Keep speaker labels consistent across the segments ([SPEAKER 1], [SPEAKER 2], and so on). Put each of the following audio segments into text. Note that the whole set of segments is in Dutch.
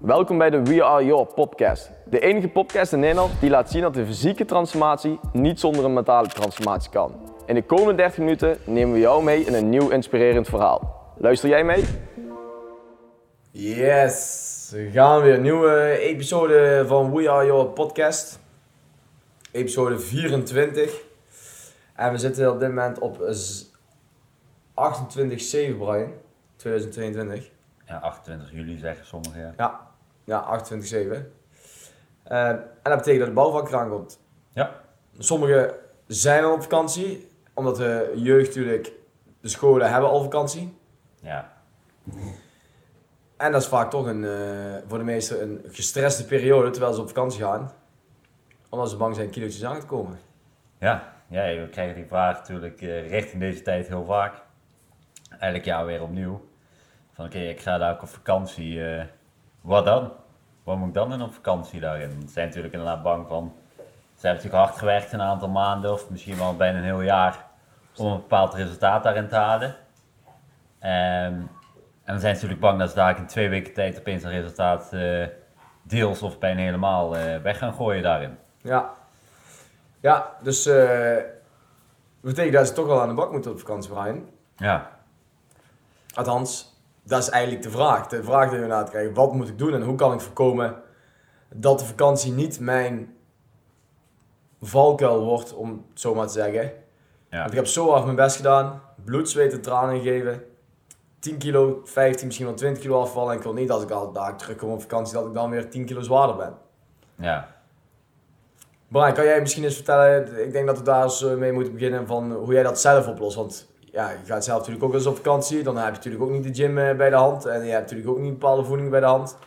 [SPEAKER 1] Welkom bij de We Are Your podcast. De enige podcast in Nederland die laat zien dat de fysieke transformatie niet zonder een mentale transformatie kan. In de komende 30 minuten nemen we jou mee in een nieuw inspirerend verhaal. Luister jij mee? Yes, we gaan weer een nieuwe episode van We Are Your podcast. Episode 24. En we zitten op dit moment op 28-7 Brian, 2022.
[SPEAKER 2] Ja, 28 juli zeggen sommigen. Ja,
[SPEAKER 1] Ja, ja 28-7. Eh, en dat betekent dat de bouwvak eraan komt.
[SPEAKER 2] ja.
[SPEAKER 1] Sommigen zijn al op vakantie, omdat de jeugd natuurlijk, de scholen hebben al vakantie.
[SPEAKER 2] ja.
[SPEAKER 1] En dat is vaak toch een, eh, voor de meesten een gestreste periode terwijl ze op vakantie gaan. Omdat ze bang zijn kilootjes aan te komen.
[SPEAKER 2] ja. ja we krijgen die vraag natuurlijk eh, richting deze tijd heel vaak. Elk jaar weer opnieuw. Van oké, ik ga daar ook op vakantie. wat dan? Wat moet ik dan doen op vakantie daarin? Ze zijn natuurlijk inderdaad bang van. Ze hebben natuurlijk hard gewerkt een aantal maanden of misschien wel bijna een heel jaar om een bepaald resultaat daarin te halen. Ehm, en dan zijn ze natuurlijk bang dat ze daar in twee weken tijd opeens een resultaat eh, deels of bijna helemaal eh, weg gaan gooien daarin.
[SPEAKER 1] Ja. Ja, dus eh betekent dat ze toch wel aan de bak moeten op vakantie, Brian.
[SPEAKER 2] Ja,
[SPEAKER 1] Althans, dat is eigenlijk de vraag. De vraag die we na te krijgen, wat moet ik doen en hoe kan ik voorkomen dat de vakantie niet mijn valkuil wordt, om het zo maar te zeggen.
[SPEAKER 2] ja.
[SPEAKER 1] Want ik heb zo hard mijn best gedaan, bloed, zweet en tranen gegeven. 10 kilo, 15, misschien wel 20 kilo afvallen. En ik wil niet als ik al daar terugkom op vakantie, dat ik dan weer 10 kilo zwaarder ben.
[SPEAKER 2] ja.
[SPEAKER 1] Brian, kan jij misschien eens vertellen, ik denk dat we daar eens eh, mee moeten beginnen, van hoe jij dat zelf oplost. Want ja, je gaat zelf natuurlijk ook eens op vakantie, dan heb je natuurlijk ook niet de gym eh, bij de hand en je hebt natuurlijk ook niet bepaalde voeding bij de hand.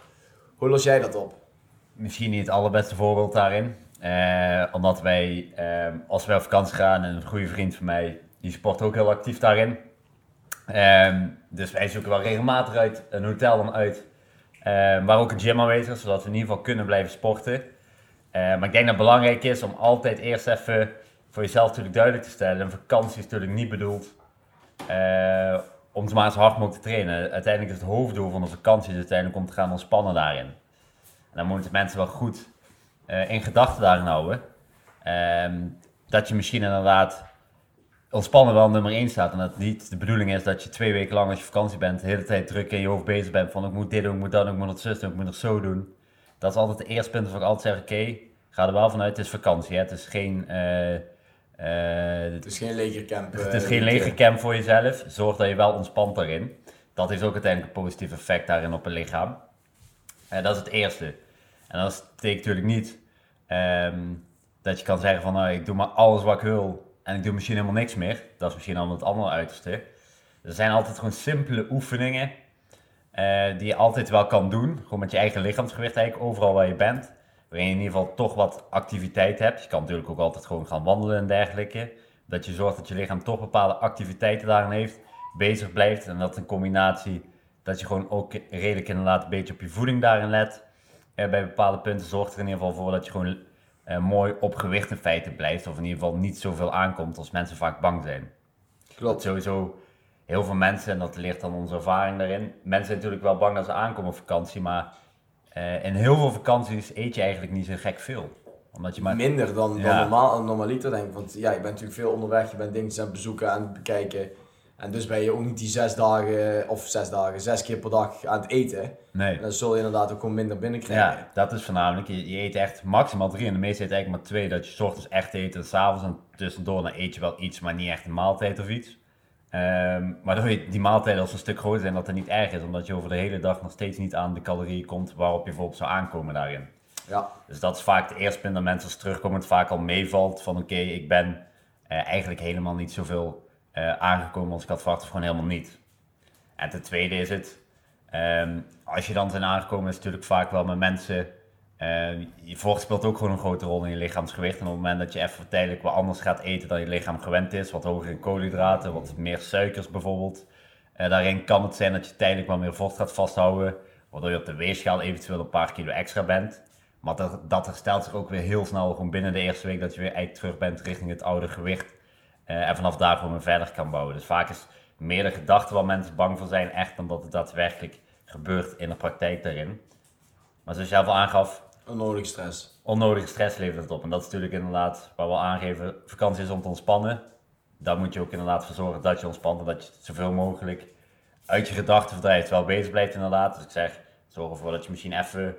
[SPEAKER 1] Hoe los jij dat op?
[SPEAKER 2] Misschien niet het allerbeste voorbeeld daarin. Eh, omdat wij, eh, als wij op vakantie gaan, en een goede vriend van mij, die sport ook heel actief daarin. Ehm, dus wij zoeken wel regelmatig uit een hotel dan uit, waar ook een gym aanwezig is, zodat we in ieder geval kunnen blijven sporten. Maar ik denk dat het belangrijk is om altijd eerst even voor jezelf natuurlijk duidelijk te stellen. Een vakantie is natuurlijk niet bedoeld eh, om maar zo hard mogelijk te trainen. Uiteindelijk is het hoofddoel van de vakantie is uiteindelijk om te gaan ontspannen daarin. En dan moeten mensen wel goed eh, in gedachten daarin houden. Ehm, dat je misschien inderdaad ontspannen wel nummer 1 staat. En dat het niet de bedoeling is dat je twee weken lang als je vakantie bent, de hele tijd druk in je hoofd bezig bent van ik moet dit doen, ik moet dat doen, ik moet dat zus doen, ik moet het zo doen. Dat is altijd het eerste punt waar ik altijd zeg, oké, ga er wel vanuit, het is vakantie. Hè? Het is geen... eh,
[SPEAKER 1] Het is geen legercamp.
[SPEAKER 2] het is geen legercamp voor jezelf. Zorg dat je wel ontspant daarin. Dat heeft ook uiteindelijk een positief effect daarin op het lichaam. En dat is het eerste. En dat betekent natuurlijk niet ehm, dat je kan zeggen van nou, ik doe maar alles wat ik wil en ik doe misschien helemaal niks meer. Dat is misschien allemaal het andere uiterste. Er zijn altijd gewoon simpele oefeningen eh, die je altijd wel kan doen. Gewoon met je eigen lichaamsgewicht eigenlijk overal waar je bent. Waarin je in ieder geval toch wat activiteit hebt. Je kan natuurlijk ook altijd gewoon gaan wandelen en dergelijke. Dat je zorgt dat je lichaam toch bepaalde activiteiten daarin heeft. Bezig blijft. En dat in combinatie dat je gewoon ook redelijk inderdaad een beetje op je voeding daarin let. Eh, bij bepaalde punten zorgt er in ieder geval voor dat je gewoon eh, mooi op gewicht in feite blijft. Of in ieder geval niet zoveel aankomt als mensen vaak bang zijn. Dat
[SPEAKER 1] Klopt.
[SPEAKER 2] sowieso heel veel mensen, en dat leert dan onze ervaring daarin. Mensen zijn natuurlijk wel bang dat ze aankomen op vakantie, maar eh, in heel veel vakanties eet je eigenlijk niet zo gek veel. Omdat je maar...
[SPEAKER 1] Minder dan, dan
[SPEAKER 2] Ja.
[SPEAKER 1] normaal, normaliter denk ik. Want ja, je bent natuurlijk veel onderweg, je bent dingetjes aan het bezoeken, aan het bekijken. En dus ben je ook niet die zes dagen, of zes dagen, zes keer per dag aan het eten.
[SPEAKER 2] Nee.
[SPEAKER 1] Dan zul je inderdaad ook gewoon minder binnenkrijgen.
[SPEAKER 2] Ja, dat is voornamelijk. Je, je eet echt maximaal drie. En de meeste eten eigenlijk maar twee. Dat je 's ochtends echt eet en s'avonds en tussendoor dan eet je wel iets, maar niet echt een maaltijd of iets. Ehm waardoor je die maaltijden als een stuk groter zijn, dat het niet erg is. Omdat je over de hele dag nog steeds niet aan de calorieën komt waarop je bijvoorbeeld zou aankomen daarin.
[SPEAKER 1] Ja.
[SPEAKER 2] Dus dat is vaak het eerste punt dat mensen als terugkomen het vaak al meevalt. Van oké, ik ben eh, eigenlijk helemaal niet zoveel eh, aangekomen als ik had verwacht. Of gewoon helemaal niet. En ten tweede is het, ehm, als je dan zijn aangekomen is het natuurlijk vaak wel met mensen... eh, je vocht speelt ook gewoon een grote rol in je lichaamsgewicht. En op het moment dat je even tijdelijk wat anders gaat eten dan je lichaam gewend is. Wat hoger in koolhydraten, wat meer suikers bijvoorbeeld. eh, daarin kan het zijn dat je tijdelijk wat meer vocht gaat vasthouden. Waardoor je op de weegschaal eventueel een paar kilo extra bent. Maar dat, dat herstelt zich ook weer heel snel, gewoon binnen de eerste week, dat je weer eigenlijk terug bent richting het oude gewicht. Eh, en vanaf daar gewoon verder kan bouwen. Dus vaak is meer de gedachte waar mensen bang voor zijn, echt dan dat het daadwerkelijk gebeurt in de praktijk daarin. Maar zoals je al aangaf,
[SPEAKER 1] Onnodige stress.
[SPEAKER 2] onnodige stress levert het op. En dat is natuurlijk inderdaad waar we aangeven, vakantie is om te ontspannen. Daar moet je ook inderdaad voor zorgen dat je ontspant en dat je zoveel mogelijk uit je gedachten verdrijft, terwijl bezig blijft inderdaad. Dus ik zeg, zorg ervoor dat je misschien even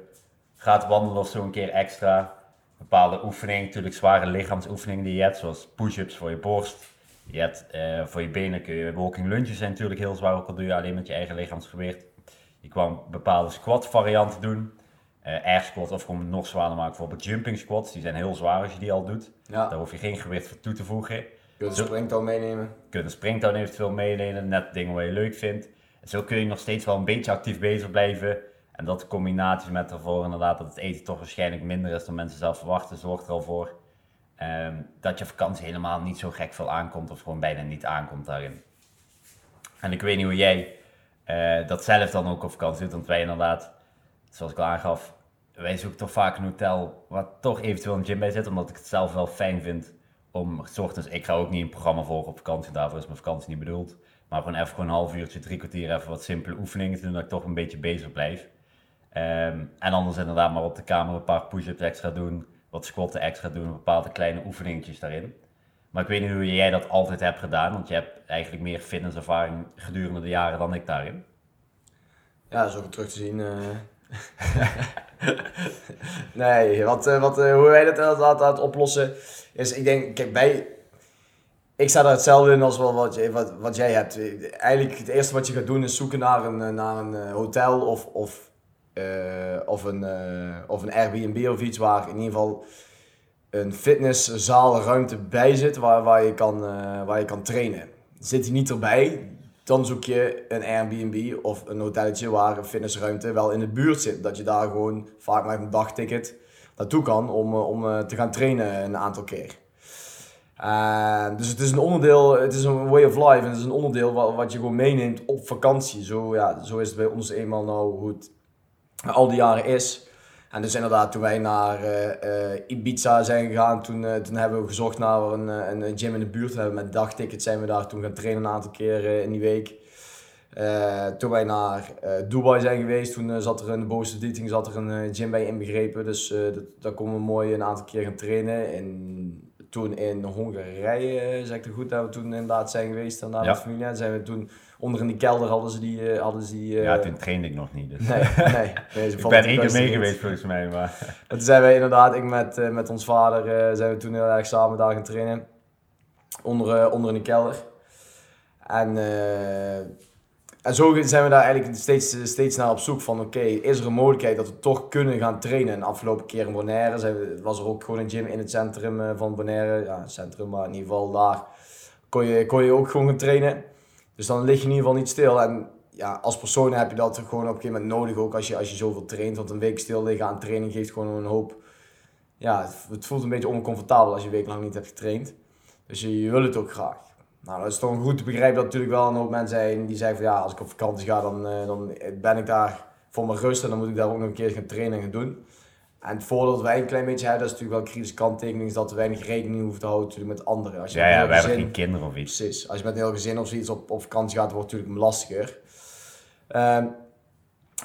[SPEAKER 2] gaat wandelen of zo een keer extra. Bepaalde oefeningen, natuurlijk zware lichaamsoefeningen die je hebt, zoals push-ups voor je borst. Je hebt eh, voor je benen kun je walking lunges zijn natuurlijk heel zwaar, ook al doe je alleen met je eigen lichaamsgewicht. Je kan bepaalde squat varianten doen. Eh air squat of gewoon nog zwaarder maken, bijvoorbeeld jumping squats. Die zijn heel zwaar als je die al doet.
[SPEAKER 1] Ja,
[SPEAKER 2] Daar hoef je geen gewicht voor toe te voegen.
[SPEAKER 1] je kunt een springtouw meenemen.
[SPEAKER 2] Je kunt een springtouw eventueel meenemen, net dingen wat je leuk vindt. En zo kun je nog steeds wel een beetje actief bezig blijven. En dat in combinatie met ervoor inderdaad dat het eten toch waarschijnlijk minder is dan mensen zelf verwachten, zorgt er al voor ehm, dat je vakantie helemaal niet zo gek veel aankomt of gewoon bijna niet aankomt daarin. En ik weet niet hoe jij eh, dat zelf dan ook op vakantie doet, want wij inderdaad, zoals ik al aangaf, wij zoeken toch vaak een hotel waar toch eventueel een gym bij zit, omdat ik het zelf wel fijn vind om, s ochtends, ik ga ook niet een programma volgen op vakantie, daarvoor is mijn vakantie niet bedoeld. Maar gewoon even gewoon een half uurtje, drie kwartier even wat simpele oefeningen te doen, dat ik toch een beetje bezig blijf. Ehm, en anders inderdaad maar op de kamer een paar push-ups extra doen, wat squatten extra doen, bepaalde kleine oefeningetjes daarin. Maar ik weet niet hoe jij dat altijd hebt gedaan, want je hebt eigenlijk meer fitnesservaring gedurende de jaren dan ik daarin.
[SPEAKER 1] Ja, dat is ook terug te zien. eh. nee, wat, eh, wat, eh, hoe wij dat aan oplossen is, ik denk, kijk, bij, ik sta daar hetzelfde in als wat, je, wat, wat jij hebt. Eigenlijk het eerste wat je gaat doen is zoeken naar een, eh, naar een hotel of, of, of, een, of een Airbnb of iets waar in ieder geval een fitnesszaalruimte bij zit waar, waar, je kan, waar je kan trainen. Zit die niet erbij, dan zoek je een Airbnb of een hotelletje waar een fitnessruimte wel in de buurt zit. Dat je daar gewoon vaak met een dagticket naartoe kan om, eh, om eh, te gaan trainen een aantal keer. Eh, dus het is een onderdeel, het is een way of life en het is een onderdeel wat, wat je gewoon meeneemt op vakantie. Zo, ja, zo is het bij ons eenmaal nou hoe het al die jaren is. En dus inderdaad, toen wij naar eh, eh, Ibiza zijn gegaan, toen, eh, toen hebben we gezocht naar een, een gym in de buurt. We hebben met dagticket zijn we daar toen gaan trainen een aantal keer in die week. Toen wij naar Dubai zijn geweest, toen zat er in de bovenste verdieping zat er een gym bij inbegrepen. Dus dat, daar konden we mooi een aantal keer gaan trainen. En toen in Hongarije, eh, zeg ik het goed, dat we toen inderdaad zijn geweest. En daar
[SPEAKER 2] Ja.
[SPEAKER 1] met familie. En zijn we toen onder in die kelder hadden ze die... eh, hadden ze die eh,
[SPEAKER 2] Ja, toen trainde ik nog niet. Dus.
[SPEAKER 1] Nee, nee. nee
[SPEAKER 2] ik ben één keer mee geweest volgens mij, maar...
[SPEAKER 1] En toen zijn wij inderdaad, ik met, eh, met ons vader, eh, zijn we toen heel erg samen daar gaan trainen. Onder, eh, onder in de kelder. En, eh, en zo zijn we daar eigenlijk steeds, steeds naar op zoek van, oké, is er een mogelijkheid dat we toch kunnen gaan trainen? En afgelopen keer in Bonaire was er ook gewoon een gym in het centrum eh, van Bonaire. Ja, centrum, maar in ieder geval daar kon je, kon je ook gewoon gaan trainen. Dus dan lig je in ieder geval niet stil. En ja, als persoon heb je dat gewoon op een gegeven moment nodig, ook als je, als je zoveel traint. Want een week stil liggen aan training geeft gewoon een hoop. Ja, het, het voelt een beetje oncomfortabel als je een week lang niet hebt getraind. Dus je, je wil het ook graag. Nou, dat is toch goed te begrijpen dat natuurlijk wel een hoop mensen zijn die zeggen van ja, als ik op vakantie ga, dan, eh, dan ben ik daar voor mijn rust en dan moet ik daar ook nog een keer gaan trainen en gaan doen. En het voordeel dat wij een klein beetje hebben, dat is natuurlijk wel een kritische kanttekening, is dat we weinig rekening hoeven te houden natuurlijk met anderen. Als je
[SPEAKER 2] Ja, ja, we hebben geen kinderen of iets.
[SPEAKER 1] Precies. Als je met een heel gezin of zoiets op, op vakantie gaat, wordt het natuurlijk lastiger. Ehm,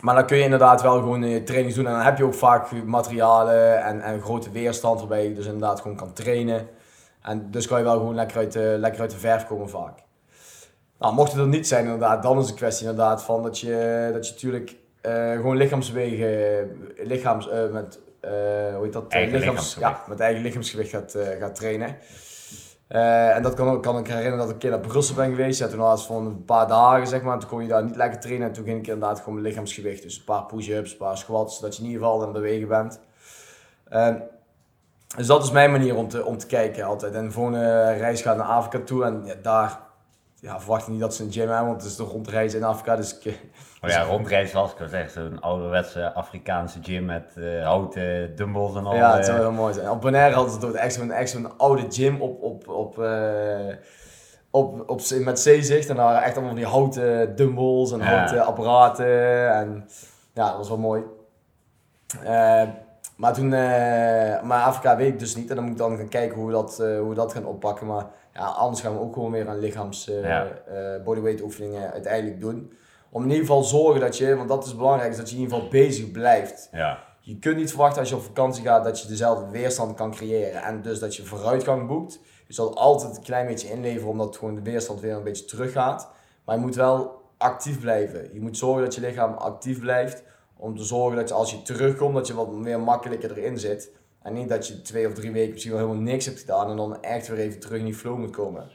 [SPEAKER 1] maar dan kun je inderdaad wel gewoon je trainings doen. En dan heb je ook vaak materialen en, en grote weerstand waarbij je dus inderdaad gewoon kan trainen. En dus kan je wel gewoon lekker uit de, lekker uit de verf komen vaak. Nou, mocht het er niet zijn inderdaad, dan is het een kwestie inderdaad van dat je, dat je natuurlijk eh, gewoon lichaamswegen, lichaams, eh, met, eh, hoe heet dat?
[SPEAKER 2] Eigen
[SPEAKER 1] lichaams,
[SPEAKER 2] lichaamsgewicht.
[SPEAKER 1] ja, met eigen lichaamsgewicht gaat, gaat trainen. En dat kan, ook- kan ik herinneren dat ik een keer naar Brussel ben geweest. Ja, toen was het van een paar dagen, zeg maar. Toen kon je daar niet lekker trainen. En toen ging ik inderdaad gewoon mijn lichaamsgewicht. Dus een paar push-ups, een paar squats. Zodat je in ieder geval aan het bewegen bent. Eh, dus dat is mijn manier om te, om te kijken altijd. En de volgende reis gaat naar Afrika toe. En ja, daar ja, verwacht ik niet dat ze een gym hebben. Want het is de rondreis in Afrika. Dus ik,
[SPEAKER 2] Maar ja, rondreizen was ik wel zeggen, zo'n ouderwetse Afrikaanse gym met eh, houten dumbbells en al.
[SPEAKER 1] ja, het
[SPEAKER 2] eh,
[SPEAKER 1] zou heel mooi zijn. Op Bonaire hadden ze echt zo'n echt zo'n oude gym op, op, op, eh, op, op, met zeezicht. En daar waren echt allemaal die houten dumbbells en
[SPEAKER 2] Ja.
[SPEAKER 1] houten apparaten. En ja, dat was wel mooi. Eh, maar toen, eh, maar Afrika weet ik dus niet. En dan moet ik dan gaan kijken hoe we dat, eh, hoe we dat gaan oppakken. Maar ja, anders gaan we ook gewoon weer aan lichaams eh,
[SPEAKER 2] Ja.
[SPEAKER 1] bodyweight oefeningen uiteindelijk doen. Om in ieder geval zorgen dat je, want dat is belangrijk, is dat je in ieder geval bezig blijft.
[SPEAKER 2] ja.
[SPEAKER 1] je kunt niet verwachten als je op vakantie gaat dat je dezelfde weerstand kan creëren. En dus dat je vooruitgang boekt. Je zal altijd een klein beetje inleveren omdat gewoon de weerstand weer een beetje teruggaat. Maar je moet wel actief blijven. Je moet zorgen dat je lichaam actief blijft. Om te zorgen dat je, als je terugkomt, dat je wat meer makkelijker erin zit. En niet dat je twee of drie weken misschien wel helemaal niks hebt gedaan en dan echt weer even terug in die flow moet komen.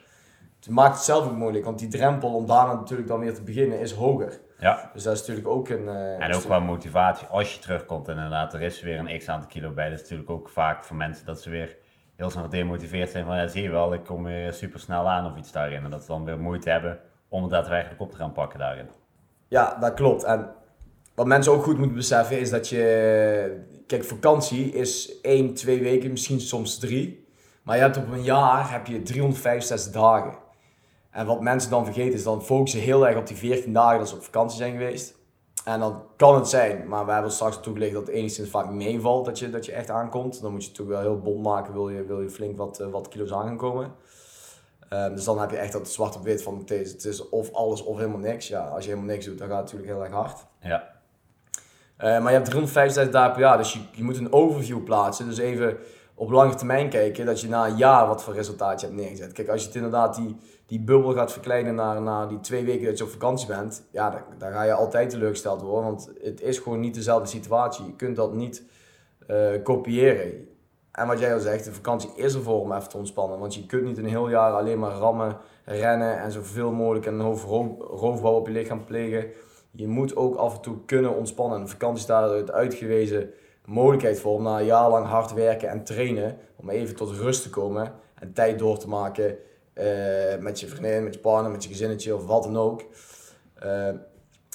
[SPEAKER 1] Het maakt het zelf ook moeilijk, want die drempel om daarna natuurlijk dan weer te beginnen is hoger.
[SPEAKER 2] Ja.
[SPEAKER 1] Dus dat is natuurlijk ook een... Uh,
[SPEAKER 2] en ook qua motivatie, als je terugkomt en inderdaad er is weer een x aantal kilo bij. Dat is natuurlijk ook vaak voor mensen dat ze weer heel snel gedemotiveerd zijn van ja zie je wel, ik kom weer super snel aan of iets daarin. En dat ze dan weer moeite hebben om het daadwerkelijk op te gaan pakken daarin.
[SPEAKER 1] Ja, dat klopt. En wat mensen ook goed moeten beseffen is dat je... Kijk, vakantie is 1, 2 weken, misschien soms 3. Maar je hebt op een jaar heb je 365 dagen. En wat mensen dan vergeten is dan focussen heel erg op die 14 dagen dat ze op vakantie zijn geweest. En dan kan het zijn, maar we hebben straks toegelegd dat het enigszins vaak meevalt dat je, dat je echt aankomt. Dan moet je toch wel heel bond maken, wil je, wil je flink wat, uh, wat kilo's aan gaan komen. Um, dus dan heb je echt dat zwart op wit van het is, het is of alles of helemaal niks. Ja, als je helemaal niks doet, dan gaat het natuurlijk heel erg hard.
[SPEAKER 2] Ja.
[SPEAKER 1] Uh, maar je hebt 365 dagen per jaar, dus je, je moet een overview plaatsen. Dus even op lange termijn kijken, dat je na een jaar wat voor resultaat je hebt neergezet. Kijk, als je inderdaad die, die bubbel gaat verkleinen naar, naar die twee weken dat je op vakantie bent, ja, dan, ga je altijd teleurgesteld worden, want het is gewoon niet dezelfde situatie. Je kunt dat niet uh, kopiëren. En wat jij al zegt, de vakantie is ervoor om even te ontspannen, want je kunt niet een heel jaar alleen maar rammen, rennen en zoveel mogelijk een hoofd roofbouw op je lichaam plegen. Je moet ook af en toe kunnen ontspannen. En vakantie staat eruit uitgewezen mogelijkheid voor om na een jaar lang hard werken en trainen, om even tot rust te komen en tijd door te maken uh, met je vriendin, met je partner, met je gezinnetje of wat dan ook. Uh,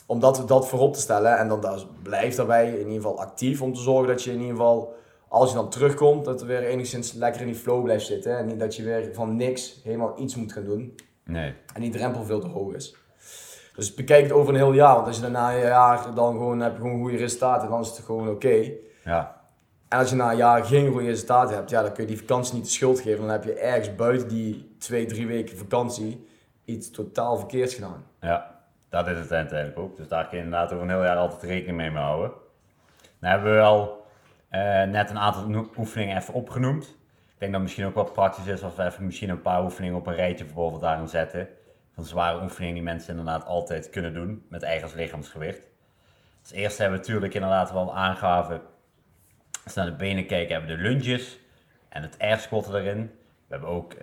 [SPEAKER 1] om dat, dat voorop te stellen en dan daar, blijf daarbij in ieder geval actief om te zorgen dat je in ieder geval, als je dan terugkomt, dat er weer enigszins lekker in die flow blijft zitten. En niet dat je weer van niks helemaal iets moet gaan doen.
[SPEAKER 2] Nee.
[SPEAKER 1] En die drempel veel te hoog is. Dus bekijk het over een heel jaar. Want als je daarna een jaar dan gewoon heb je gewoon goede resultaten, dan is het gewoon oké. Okay.
[SPEAKER 2] Ja.
[SPEAKER 1] En als je na een jaar geen goede resultaten hebt, ja, dan kun je die vakantie niet de schuld geven. Dan heb je ergens buiten die twee, drie weken vakantie iets totaal verkeerds gedaan.
[SPEAKER 2] Ja, dat is het uiteindelijk ook. Dus daar kun je inderdaad over een heel jaar altijd rekening mee houden. Dan hebben we al uh, net een aantal oefeningen even opgenoemd. Ik denk dat het misschien ook wat praktisch is als we even misschien een paar oefeningen op een rijtje bijvoorbeeld daarin zetten. Zware oefeningen die mensen inderdaad altijd kunnen doen met eigen lichaamsgewicht. Als eerste hebben we natuurlijk inderdaad wel aangaven als we naar de benen kijken, hebben we de lunges en het air squat erin. We hebben ook, uh,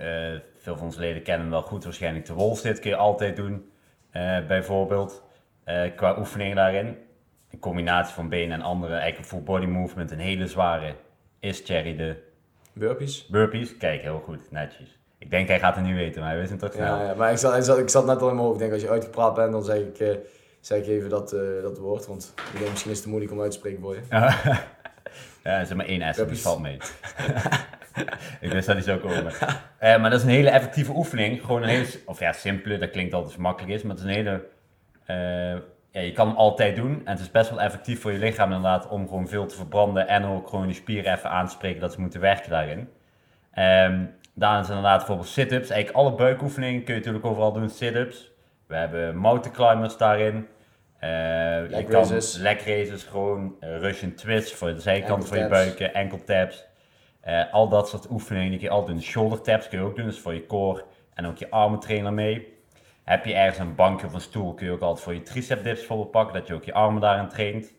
[SPEAKER 2] veel van onze leden kennen hem wel goed, waarschijnlijk de wall kun je altijd doen, uh, bijvoorbeeld, uh, qua oefeningen daarin. Een combinatie van benen en andere, eigenlijk een full body movement, een hele zware, is Cherry de...
[SPEAKER 1] Burpees.
[SPEAKER 2] Burpees, kijk, heel goed, netjes. Ik denk hij gaat het nu weten, maar hij weet het toch snel.
[SPEAKER 1] Ja, ja, maar ik zat, ik, zat, ik zat net al in mijn hoofd, ik denk als je uitgepraat bent, dan zeg ik, zeg ik even dat, dat woord, want ik denk misschien is het te moeilijk om uit te spreken voor je.
[SPEAKER 2] Ja, zeg maar één S, dus valt mee. ik wist dat niet zo komen. Uh, maar dat is een hele effectieve oefening. Gewoon een hele, of ja, simpele, dat klinkt altijd makkelijk is, maar het is een hele, uh, ja, je kan hem altijd doen. En het is best wel effectief voor je lichaam inderdaad om gewoon veel te verbranden en ook gewoon je spieren even aan te spreken dat ze moeten werken daarin. Um, daarna is inderdaad bijvoorbeeld sit-ups. Eigenlijk alle buikoefeningen kun je natuurlijk overal doen, sit-ups. We hebben mountain climbers daarin. Uh, leg raises. leg raises, gewoon uh, Russian twist voor de zijkant van je buiken, enkel taps. Uh, al dat soort oefeningen die kun je altijd doen. Shoulder taps kun je ook doen, dus voor je core en ook je armen trainen mee. Heb je ergens een bankje of een stoel, kun je ook altijd voor je tricep dips bijvoorbeeld pakken, dat je ook je armen daarin traint.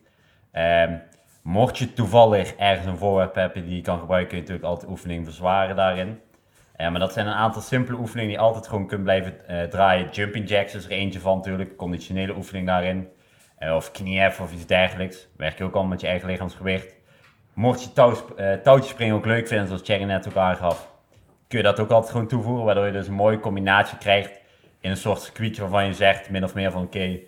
[SPEAKER 2] Um, mocht je toevallig ergens een voorwerp hebben die je kan gebruiken, kun je natuurlijk altijd oefeningen verzwaren daarin. Uh, maar dat zijn een aantal simpele oefeningen die altijd gewoon kunt blijven uh, draaien. Jumping jacks is er eentje van natuurlijk, conditionele oefening daarin. Uh, of knieën of iets dergelijks. Werk je ook al met je eigen lichaamsgewicht. Mocht je touw, touwtjes springen ook leuk vinden, zoals Cherry net ook aangaf, kun je dat ook altijd gewoon toevoegen. Waardoor je dus een mooie combinatie krijgt in een soort circuitje waarvan je zegt, min of meer van oké,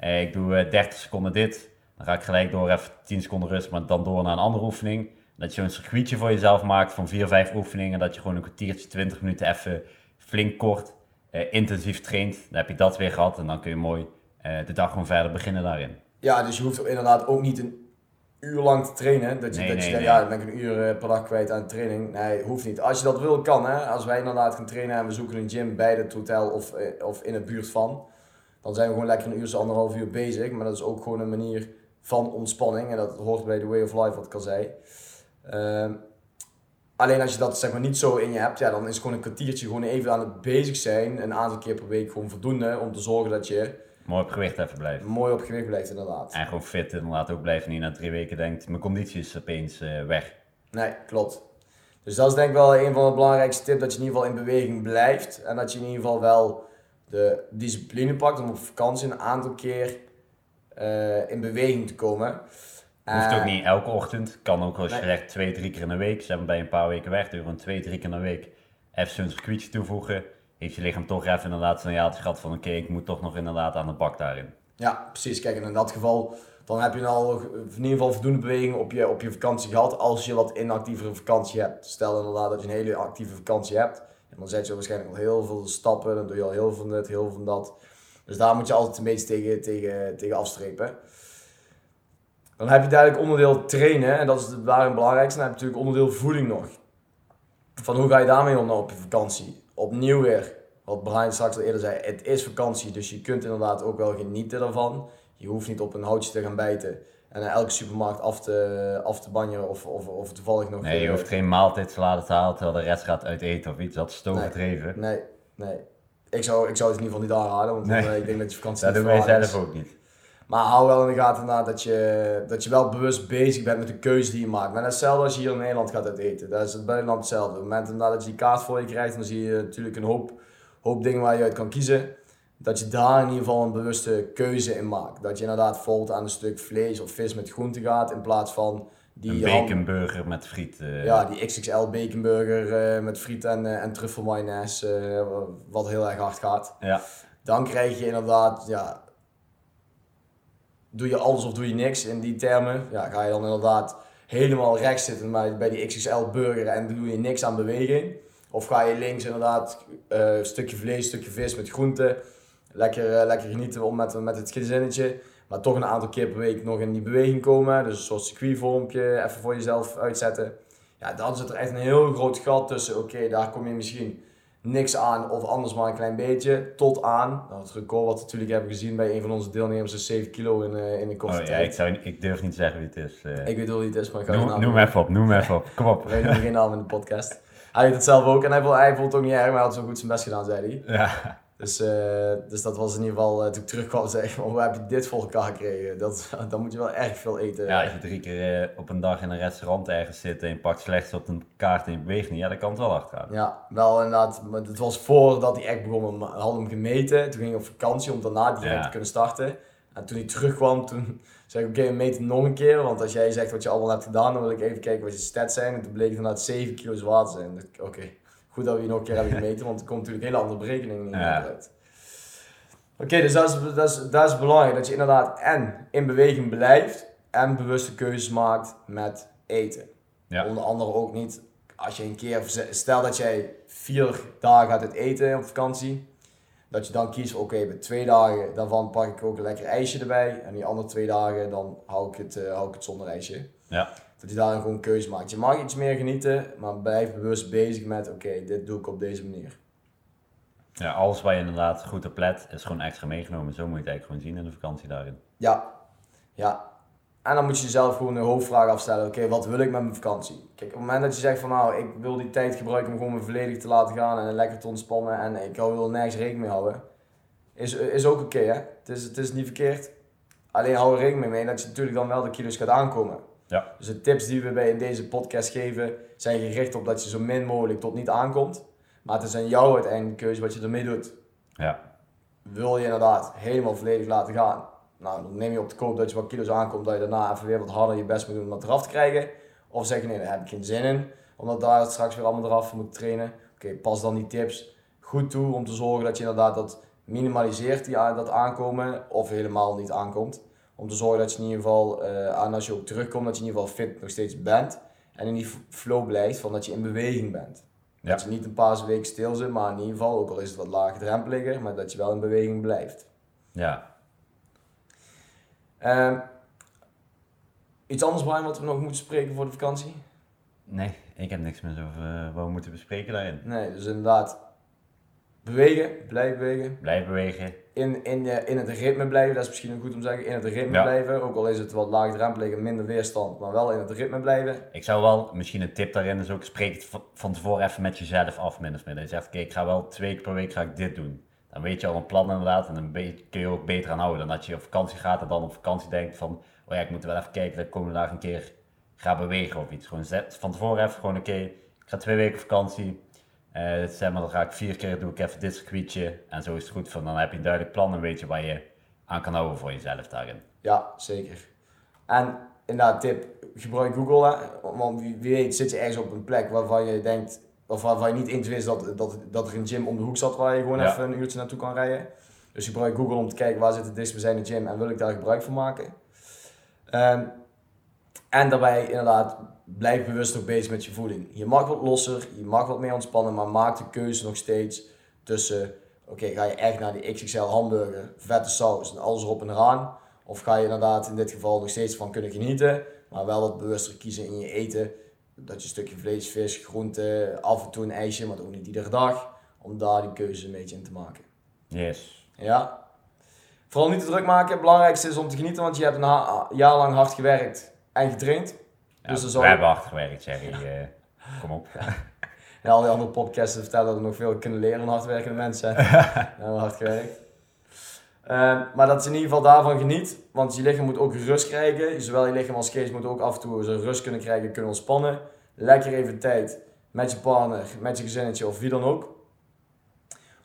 [SPEAKER 2] ik doe 30 seconden dit. Dan ga ik gelijk door even 10 seconden rust, maar dan door naar een andere oefening. Dat je een circuitje voor jezelf maakt van 4, 5 oefeningen. Dat je gewoon een kwartiertje, 20 minuten even flink kort, uh, intensief traint. Dan heb je dat weer gehad en dan kun je mooi uh, de dag gewoon verder beginnen daarin.
[SPEAKER 1] Ja, dus je hoeft inderdaad ook niet een uur lang te trainen. Dat je, nee, dat je nee, denkt, ja, dan ben ik een uur uh, per dag kwijt aan training. Nee, hoeft niet. Als je dat wil, kan hè. Als wij inderdaad gaan trainen en we zoeken een gym bij het hotel of, of in de buurt van. Dan zijn we gewoon lekker een uur, anderhalf uur bezig. Maar dat is ook gewoon een manier van ontspanning. En dat hoort bij de way of life wat ik al zei. Ehm, alleen als je dat zeg maar niet zo in je hebt, ja, dan is gewoon een kwartiertje gewoon even aan het bezig zijn. Een aantal keer per week gewoon voldoende om te zorgen dat je
[SPEAKER 2] Mooi op gewicht even blijft.
[SPEAKER 1] mooi op gewicht blijft inderdaad.
[SPEAKER 2] En gewoon fit inderdaad ook blijven. Niet na drie weken denkt, mijn conditie is opeens eh, weg.
[SPEAKER 1] Nee, klopt. Dus dat is denk ik wel een van de belangrijkste tips, dat je in ieder geval in beweging blijft. En dat je in ieder geval wel de discipline pakt om op vakantie een aantal keer eh, in beweging te komen.
[SPEAKER 2] Hoeft
[SPEAKER 1] Eh,
[SPEAKER 2] ook niet elke ochtend. Kan ook als je
[SPEAKER 1] nee.
[SPEAKER 2] zegt twee, drie keer in de week. Ze hebben bij een paar weken weg. Dus gewoon twee, drie keer in de week even zo'n circuitje toevoegen. Heeft je lichaam toch even inderdaad ja gehad van oké, ik moet toch nog inderdaad aan de bak daarin.
[SPEAKER 1] Ja, precies. Kijk, en in dat geval, dan heb je al in ieder geval voldoende beweging op je, op je vakantie gehad. Als je wat inactievere vakantie hebt. Stel inderdaad dat je een hele actieve vakantie hebt. En dan zet je waarschijnlijk al heel veel stappen. Dan doe je al heel veel van dit, heel veel van dat. Dus daar moet je altijd een beetje tegen, tegen, tegen afstrepen. Dan heb je duidelijk onderdeel trainen. En dat is het daarin belangrijkste. Dan heb je natuurlijk onderdeel voeding nog. Van hoe ga je daarmee om nou op je vakantie? Opnieuw weer, wat Brian straks al eerder zei, het is vakantie, dus je kunt inderdaad ook wel genieten ervan. Je hoeft niet op een houtje te gaan bijten en naar elke supermarkt af te, af te banjeren of, of, of toevallig nog...
[SPEAKER 2] Nee, je hoeft geen maaltijdsalade te halen terwijl de rest gaat uit eten of iets. Dat is
[SPEAKER 1] Nee.
[SPEAKER 2] overdreven.
[SPEAKER 1] Nee, nee. Ik zou, ik zou het in ieder geval niet aanraden, want
[SPEAKER 2] Nee.
[SPEAKER 1] eh, ik denk dat je vakantie
[SPEAKER 2] Dat doen wij zelf ook niet.
[SPEAKER 1] Maar hou wel in de gaten dat je, dat je wel bewust bezig bent met de keuze die je maakt. Maar dat is hetzelfde als je hier in Nederland gaat uit eten. Dat is het buitenland hetzelfde. Op het moment dat je die kaart voor je krijgt, dan zie je natuurlijk een hoop, hoop dingen waar je uit kan kiezen. Dat je daar in ieder geval een bewuste keuze in maakt. Dat je inderdaad bijvoorbeeld aan een stuk vlees of vis met groente gaat, in plaats van die,
[SPEAKER 2] Een baconburger met friet. eh,
[SPEAKER 1] ja, die XXL baconburger eh, met friet en, eh, en truffelmayonaise, wat heel erg hard gaat.
[SPEAKER 2] ja.
[SPEAKER 1] Dan krijg je inderdaad, ja, doe je alles of doe je niks in die termen. Ja, ga je dan inderdaad helemaal rechts zitten bij, die XXL burger en doe je niks aan beweging. Of ga je links inderdaad een stukje vlees, stukje vis met groenten. Lekker, eh, lekker genieten om met, met het gezinnetje. Maar toch een aantal keer per week nog in die beweging komen. Dus een soort circuitvormpje even voor jezelf uitzetten. Ja, dan zit er echt een heel groot gat tussen. Oké, daar kom je misschien niks aan of anders maar een klein beetje. Tot aan, nou, het record wat we natuurlijk hebben gezien bij een van onze deelnemers is 7 kilo in, eh, in een korte
[SPEAKER 2] Oh, ja,
[SPEAKER 1] tijd.
[SPEAKER 2] ik, zou, ik durf niet zeggen wie het is. eh.
[SPEAKER 1] Ik weet wel wie het is, maar ik ga
[SPEAKER 2] noem,
[SPEAKER 1] naam
[SPEAKER 2] noem even op, noem even op. Kom op.
[SPEAKER 1] We noemen geen naam in de podcast. Hij weet het zelf ook en hij vond, hij vond het ook niet erg, maar hij had zo goed zijn best gedaan, zei hij.
[SPEAKER 2] Ja.
[SPEAKER 1] Dus, eh, dus dat was in ieder geval, eh, toen ik terugkwam, zei ik, "Oh, hoe heb je dit voor elkaar gekregen? Dat, dan moet je wel erg veel eten.
[SPEAKER 2] ja, als je drie keer eh, op een dag in een restaurant ergens zit en je pakt slechts op een kaart en je beweegt niet, ja, dan kan het wel gaan.
[SPEAKER 1] Ja, wel inderdaad. Maar het was voordat hij echt begon. We hadden hem gemeten. Toen ging hij op vakantie om daarna direct
[SPEAKER 2] Ja.
[SPEAKER 1] te kunnen starten. En toen hij terugkwam, toen zei ik, oké, we meten nog een keer. Want als jij zegt wat je allemaal hebt gedaan, dan wil ik even kijken wat je stats zijn. En toen bleek het inderdaad 7 kilo zwaar te zijn. Oké, goed dat we je nog een keer hebben gemeten, want er komt natuurlijk een hele andere berekening in
[SPEAKER 2] Ja.
[SPEAKER 1] uit. Oké, dus dat is, dat, is, dat is belangrijk. Dat je inderdaad en in beweging blijft en bewuste keuzes maakt met eten.
[SPEAKER 2] Ja.
[SPEAKER 1] Onder andere ook niet als je een keer, stel dat jij vier dagen gaat uit eten op vakantie, dat je dan kiest, oké, bij twee dagen daarvan pak ik ook een lekker ijsje erbij en die andere twee dagen dan hou ik het, eh, hou ik het zonder ijsje.
[SPEAKER 2] Ja.
[SPEAKER 1] Dat je daar gewoon een keuze maakt. Je mag iets meer genieten, maar blijf bewust bezig met, oké, dit doe ik op deze manier.
[SPEAKER 2] ja, alles waar je inderdaad goed op let, is gewoon extra meegenomen. Zo moet je het eigenlijk gewoon zien in de vakantie daarin.
[SPEAKER 1] Ja, ja. En dan moet je jezelf gewoon een hoofdvraag afstellen. Oké, wat wil ik met mijn vakantie? Kijk, op het moment dat je zegt van nou, ik wil die tijd gebruiken om gewoon me volledig te laten gaan en lekker te ontspannen en ik wil nergens rekening mee houden. Is, is ook oké hè. Het is, het is niet verkeerd. Alleen hou er rekening mee dat je natuurlijk dan wel de kilo's gaat aankomen.
[SPEAKER 2] Ja.
[SPEAKER 1] Dus de tips die we bij in deze podcast geven zijn gericht op dat je zo min mogelijk tot niet aankomt. Maar het is aan jou uiteindelijk de keuze wat je ermee doet
[SPEAKER 2] Ja.
[SPEAKER 1] wil je inderdaad helemaal volledig laten gaan. Nou, dan neem je op de koop dat je wat kilo's aankomt, dat je daarna even weer wat harder je best moet doen om dat eraf te krijgen. Of zeg je nee, daar heb ik geen zin in, omdat daar straks weer allemaal eraf moet trainen. Oké, pas dan die tips goed toe om te zorgen dat je inderdaad dat minimaliseert, die, dat aankomen, of helemaal niet aankomt. Om te zorgen dat je in ieder geval, eh, aan als je ook terugkomt, dat je in ieder geval fit nog steeds bent. En in die flow blijft van dat je in beweging bent.
[SPEAKER 2] Ja.
[SPEAKER 1] Dat je niet een paar weken stil zit, maar in ieder geval, ook al is het wat laagdrempeliger, maar dat je wel in beweging blijft.
[SPEAKER 2] Ja.
[SPEAKER 1] Ehm, iets anders, Brian, wat we nog moeten spreken voor de vakantie?
[SPEAKER 2] Nee, ik heb niks meer over eh, wat we moeten bespreken daarin.
[SPEAKER 1] Nee, dus inderdaad, bewegen, blijven bewegen.
[SPEAKER 2] Blijf bewegen.
[SPEAKER 1] In, in, eh, in het ritme blijven, dat is misschien goed om te zeggen. In het ritme
[SPEAKER 2] Ja.
[SPEAKER 1] blijven, ook al is het wat laagdrempelig en minder weerstand, maar wel in het ritme blijven.
[SPEAKER 2] Ik zou wel, misschien een tip daarin is ook, spreek het van- tevoren even met jezelf af, min of meer. Dat je zegt, oké, ik ga wel twee keer per week ga ik dit doen. Dan weet je al een plan inderdaad en dan kun je ook beter aan houden. Dan dat je op vakantie gaat en dan op vakantie denkt van, oh ja, ik moet wel even kijken dat ik komende dag een keer ga bewegen of iets. Gewoon zet van tevoren even gewoon, oké, ik ga twee weken vakantie. Eh, zeg maar, dan ga ik vier keer, doe ik even dit circuitje. En zo is het goed van, dan heb je een duidelijk plan en weet je waar je aan kan houden voor jezelf daarin.
[SPEAKER 1] Ja, zeker. En inderdaad, tip, gebruik Google. Hè? Want wie, weet zit je ergens op een plek waarvan je denkt, of waarvan je niet eens wist dat, dat, dat er een gym om de hoek zat waar je gewoon
[SPEAKER 2] Ja.
[SPEAKER 1] even een uurtje naartoe kan rijden. Dus gebruik Google om te kijken waar zit het dichtstbijzijnde gym en wil ik daar gebruik van maken. Ehm, en daarbij inderdaad, blijf bewust ook bezig met je voeding. Je mag wat losser, je mag wat meer ontspannen, maar maak de keuze nog steeds tussen, oké, ga je echt naar die XXL hamburger, vette saus en alles erop en eraan. Of ga je inderdaad in dit geval nog steeds van kunnen genieten, maar wel wat bewuster kiezen in je eten. Dat je een stukje vlees, vis, groente, af en toe een ijsje, maar ook niet iedere dag. Om daar die keuze een beetje in te maken.
[SPEAKER 2] Yes.
[SPEAKER 1] Ja. Vooral niet te druk maken. Het belangrijkste is om te genieten, want je hebt een jaar lang hard gewerkt en getraind.
[SPEAKER 2] Ja,
[SPEAKER 1] Dus
[SPEAKER 2] we
[SPEAKER 1] zal
[SPEAKER 2] hebben hard gewerkt, Jerry. eh, kom op.
[SPEAKER 1] Al die andere podcasts vertellen dat we nog veel kunnen leren van hardwerkende mensen. We hebben hard gewerkt. Ehm, maar dat is in ieder geval daarvan geniet. Want je lichaam moet ook rust krijgen. Zowel je lichaam als geest moet ook af en toe zijn rust kunnen krijgen, kunnen ontspannen. Lekker even tijd met je partner, met je gezinnetje of wie dan ook.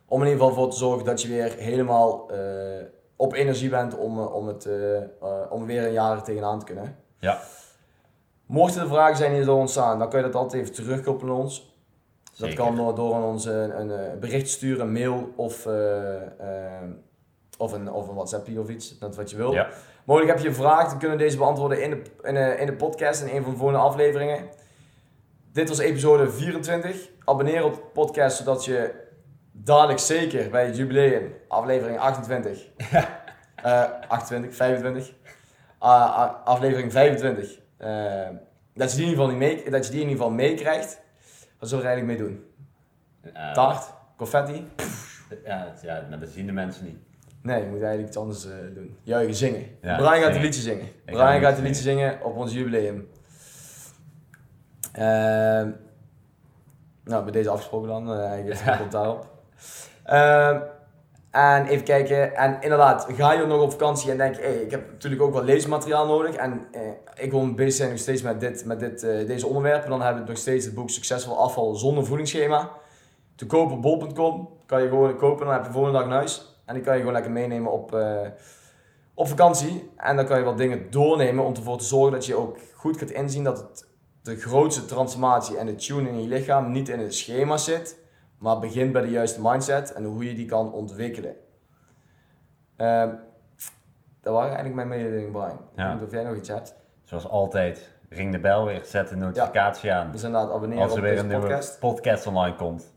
[SPEAKER 1] Om in ieder geval voor te zorgen dat je weer helemaal eh, op energie bent om, eh, om, het, om weer een jaar tegenaan te kunnen.
[SPEAKER 2] Ja.
[SPEAKER 1] Mochten er vragen zijn die er ontstaan, dan kun je dat altijd even terugkoppelen ons. Dat kan door, door aan ons een, een, eh, bericht sturen, een mail of, eh, eh, of, een, of een WhatsAppje of iets, net wat je wil.
[SPEAKER 2] Ja.
[SPEAKER 1] Mogelijk heb je een vraag, dan kunnen we deze beantwoorden in de, in, de, in de podcast, in een van de volgende afleveringen. Dit was episode 24. Abonneer op de podcast, zodat je dadelijk zeker bij het jubileum, aflevering 28, eh 28, 25, ah, ah, aflevering 25, eh, dat, je die in ieder geval niet mee, dat je die in ieder geval meekrijgt. Wat zullen we er eigenlijk mee doen?
[SPEAKER 2] Eh,
[SPEAKER 1] Taart? Confetti?
[SPEAKER 2] Ja, het- ja, maar dat zien de mensen niet.
[SPEAKER 1] Nee, je moet eigenlijk iets anders eh, doen. Juichen, zingen.
[SPEAKER 2] Ja,
[SPEAKER 1] Brian gaat een liedje zingen.
[SPEAKER 2] ga
[SPEAKER 1] Brian gaat een liedje zingen op ons jubileum. Ehm, nou, bij deze afgesproken dan. eh eigenlijk
[SPEAKER 2] Ja.
[SPEAKER 1] komt daarop. En even kijken. En inderdaad, ga je nog op vakantie en denk, hey, ik heb natuurlijk ook wel leesmateriaal nodig. En eh, ik wil bezig zijn nog steeds met, dit, met dit, eh, deze onderwerpen. Dan hebben we nog steeds het boek Succesvol afval zonder voedingsschema. Te kopen op bol.com. Kan je gewoon kopen, dan heb je de volgende dag in huis. En die kan je gewoon lekker meenemen op, eh, op vakantie. En dan kan je wat dingen doornemen om ervoor te zorgen dat je ook goed gaat inzien dat het, de grootste transformatie en de tune in je lichaam niet in het schema zit, maar begint bij de juiste mindset en hoe je die kan ontwikkelen. Ehm, dat waren eigenlijk mijn mededelingen, Brian. Ik
[SPEAKER 2] Ja.
[SPEAKER 1] niet of jij nog iets hebt.
[SPEAKER 2] Zoals altijd, ring de bel weer, zet de notificatie aan.
[SPEAKER 1] Dus inderdaad, abonneren
[SPEAKER 2] Als er
[SPEAKER 1] op
[SPEAKER 2] weer een nieuwe
[SPEAKER 1] podcast.
[SPEAKER 2] podcast. online komt.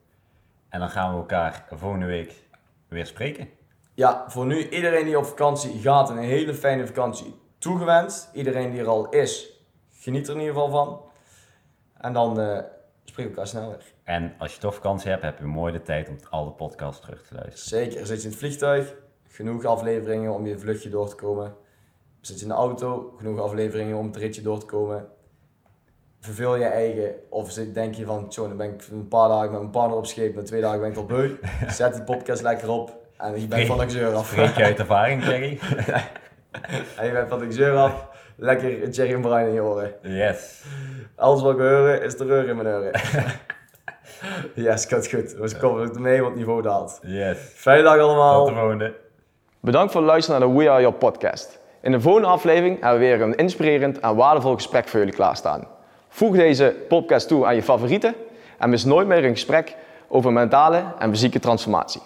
[SPEAKER 2] En dan gaan we elkaar volgende week weer spreken.
[SPEAKER 1] Ja, voor nu iedereen die op vakantie gaat, een hele fijne vakantie toegewenst. Iedereen die er al is, geniet er in ieder geval van. En dan eh spreken we elkaar snel weer.
[SPEAKER 2] En als je toch vakantie hebt, heb je mooi de tijd om alle podcasts terug te luisteren.
[SPEAKER 1] Zeker, zit je in het vliegtuig, genoeg afleveringen om je vluchtje door te komen. Zit je in de auto, genoeg afleveringen om het ritje door te komen. Verveel je eigen, of zit- denk je van, tjoh, dan ben ik een paar dagen met mijn partner op scheep, na twee dagen ben ik al beu. Zet die podcast lekker op en je bent van de zeur af.
[SPEAKER 2] Spreek je uit ervaring, Jerry?
[SPEAKER 1] En je bent van de zeur af, lekker Jerry en Brian in je oren.
[SPEAKER 2] Yes.
[SPEAKER 1] Alles wat ik horen is de reur in mijn oren. yes, gaat goed. We komen er mee, want het niveau daalt.
[SPEAKER 2] Yes.
[SPEAKER 1] Fijne dag allemaal.
[SPEAKER 2] Tot de volgende.
[SPEAKER 1] Bedankt voor het luisteren naar de We Are Your podcast. In de volgende aflevering hebben we weer een inspirerend en waardevol gesprek voor jullie klaarstaan. Voeg deze podcast toe aan je favorieten en mis nooit meer een gesprek over mentale en fysieke transformatie.